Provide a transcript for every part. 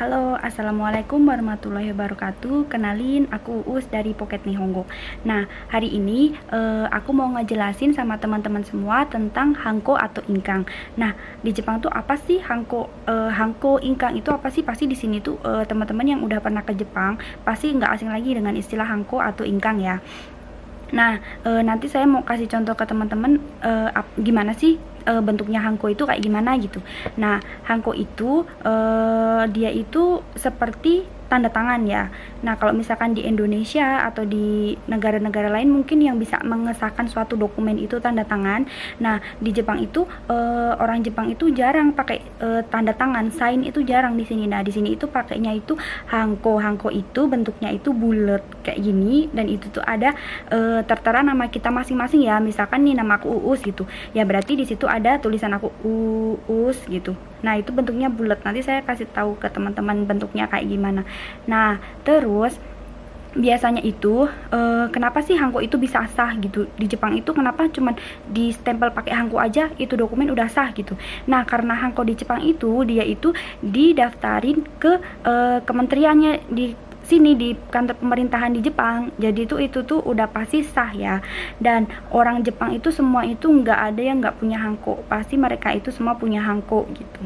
Halo, Assalamualaikum warahmatullahi wabarakatuh. Kenalin, aku Uus dari Pocket Nihongo Nah, hari ini uh, aku mau ngejelasin sama teman-teman semua tentang Hanko atau Ingkang. Nah, di Jepang tuh apa sih Hanko, uh, Hanko, Ingkang itu apa sih? Pasti di sini tuh uh, teman-teman yang udah pernah ke Jepang Pasti nggak asing lagi dengan istilah Hanko atau Ingkang ya. Nah, e, nanti saya mau kasih contoh ke teman-teman e, gimana sih e, bentuknya hangko itu kayak gimana gitu. Nah, hangko itu e, dia itu seperti tanda tangan ya. Nah, kalau misalkan di Indonesia atau di negara-negara lain mungkin yang bisa mengesahkan suatu dokumen itu tanda tangan. Nah, di Jepang itu e, orang Jepang itu jarang pakai e, tanda tangan, sign itu jarang di sini. Nah, di sini itu pakainya itu hangko. Hangko itu bentuknya itu bulat kayak gini dan itu tuh ada e, tertera nama kita masing-masing ya. Misalkan nih nama aku Uus gitu. Ya berarti di situ ada tulisan aku Uus gitu. Nah, itu bentuknya bulat. Nanti saya kasih tahu ke teman-teman bentuknya kayak gimana. Nah, terus biasanya itu uh, kenapa sih hangko itu bisa sah gitu di Jepang itu kenapa cuman di stempel pakai hangko aja itu dokumen udah sah gitu nah karena hangko di Jepang itu dia itu didaftarin ke uh, kementeriannya di sini di kantor pemerintahan di Jepang. Jadi itu itu tuh udah pasti sah ya. Dan orang Jepang itu semua itu nggak ada yang nggak punya hangko pasti mereka itu semua punya hangko gitu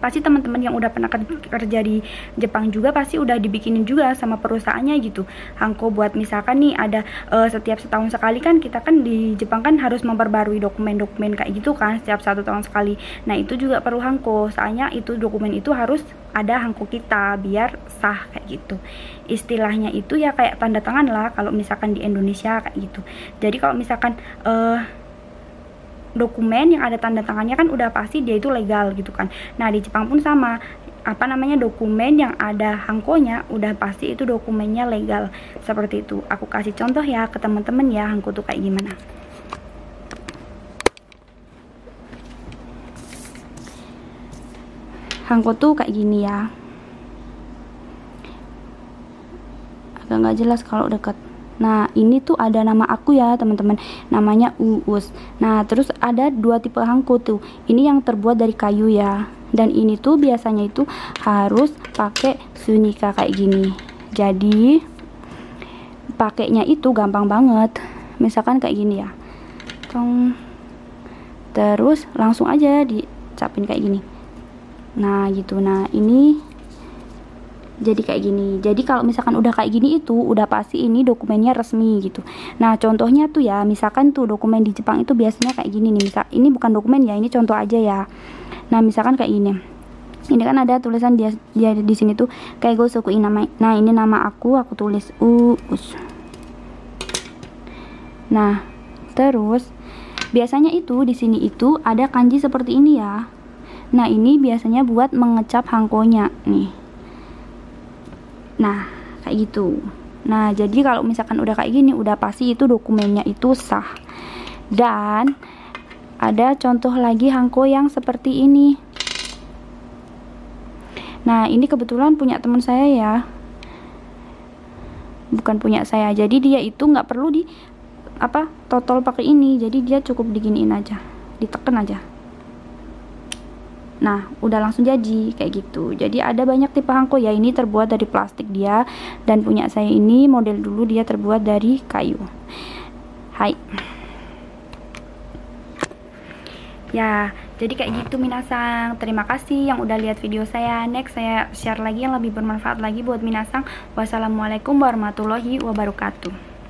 pasti teman-teman yang udah pernah kerja di Jepang juga pasti udah dibikinin juga sama perusahaannya gitu. Hangko buat misalkan nih ada uh, setiap setahun sekali kan kita kan di Jepang kan harus memperbarui dokumen-dokumen kayak gitu kan setiap satu tahun sekali. Nah itu juga perlu hangko. Soalnya itu dokumen itu harus ada hangko kita biar sah kayak gitu. Istilahnya itu ya kayak tanda tangan lah kalau misalkan di Indonesia kayak gitu. Jadi kalau misalkan uh, dokumen yang ada tanda tangannya kan udah pasti dia itu legal gitu kan. Nah di Jepang pun sama. Apa namanya dokumen yang ada hangkonya udah pasti itu dokumennya legal. Seperti itu. Aku kasih contoh ya ke teman-teman ya hangko tuh kayak gimana. Hangko tuh kayak gini ya. Agak nggak jelas kalau deket Nah, ini tuh ada nama aku ya, teman-teman. Namanya Uus. Nah, terus ada dua tipe hangko tuh. Ini yang terbuat dari kayu ya. Dan ini tuh biasanya itu harus pakai sunika kayak gini. Jadi, pakainya itu gampang banget. Misalkan kayak gini ya. Tong. Terus langsung aja dicapin kayak gini. Nah, gitu. Nah, ini jadi kayak gini. Jadi kalau misalkan udah kayak gini itu udah pasti ini dokumennya resmi gitu. Nah contohnya tuh ya misalkan tuh dokumen di Jepang itu biasanya kayak gini nih misal ini bukan dokumen ya ini contoh aja ya. Nah misalkan kayak ini ini kan ada tulisan dia dia di sini tuh kayak gue suku nama nah ini nama aku aku tulis uus nah terus biasanya itu di sini itu ada kanji seperti ini ya. Nah ini biasanya buat mengecap hangkonya nih Nah, kayak gitu. Nah, jadi kalau misalkan udah kayak gini, udah pasti itu dokumennya itu sah. Dan ada contoh lagi hangko yang seperti ini. Nah, ini kebetulan punya teman saya ya. Bukan punya saya. Jadi dia itu nggak perlu di apa total pakai ini. Jadi dia cukup diginiin aja, ditekan aja. Nah, udah langsung jadi kayak gitu. Jadi ada banyak tipe hangko ya. Ini terbuat dari plastik dia dan punya saya ini model dulu dia terbuat dari kayu. Hai. Ya, jadi kayak gitu Minasang. Terima kasih yang udah lihat video saya. Next saya share lagi yang lebih bermanfaat lagi buat Minasang. Wassalamualaikum warahmatullahi wabarakatuh.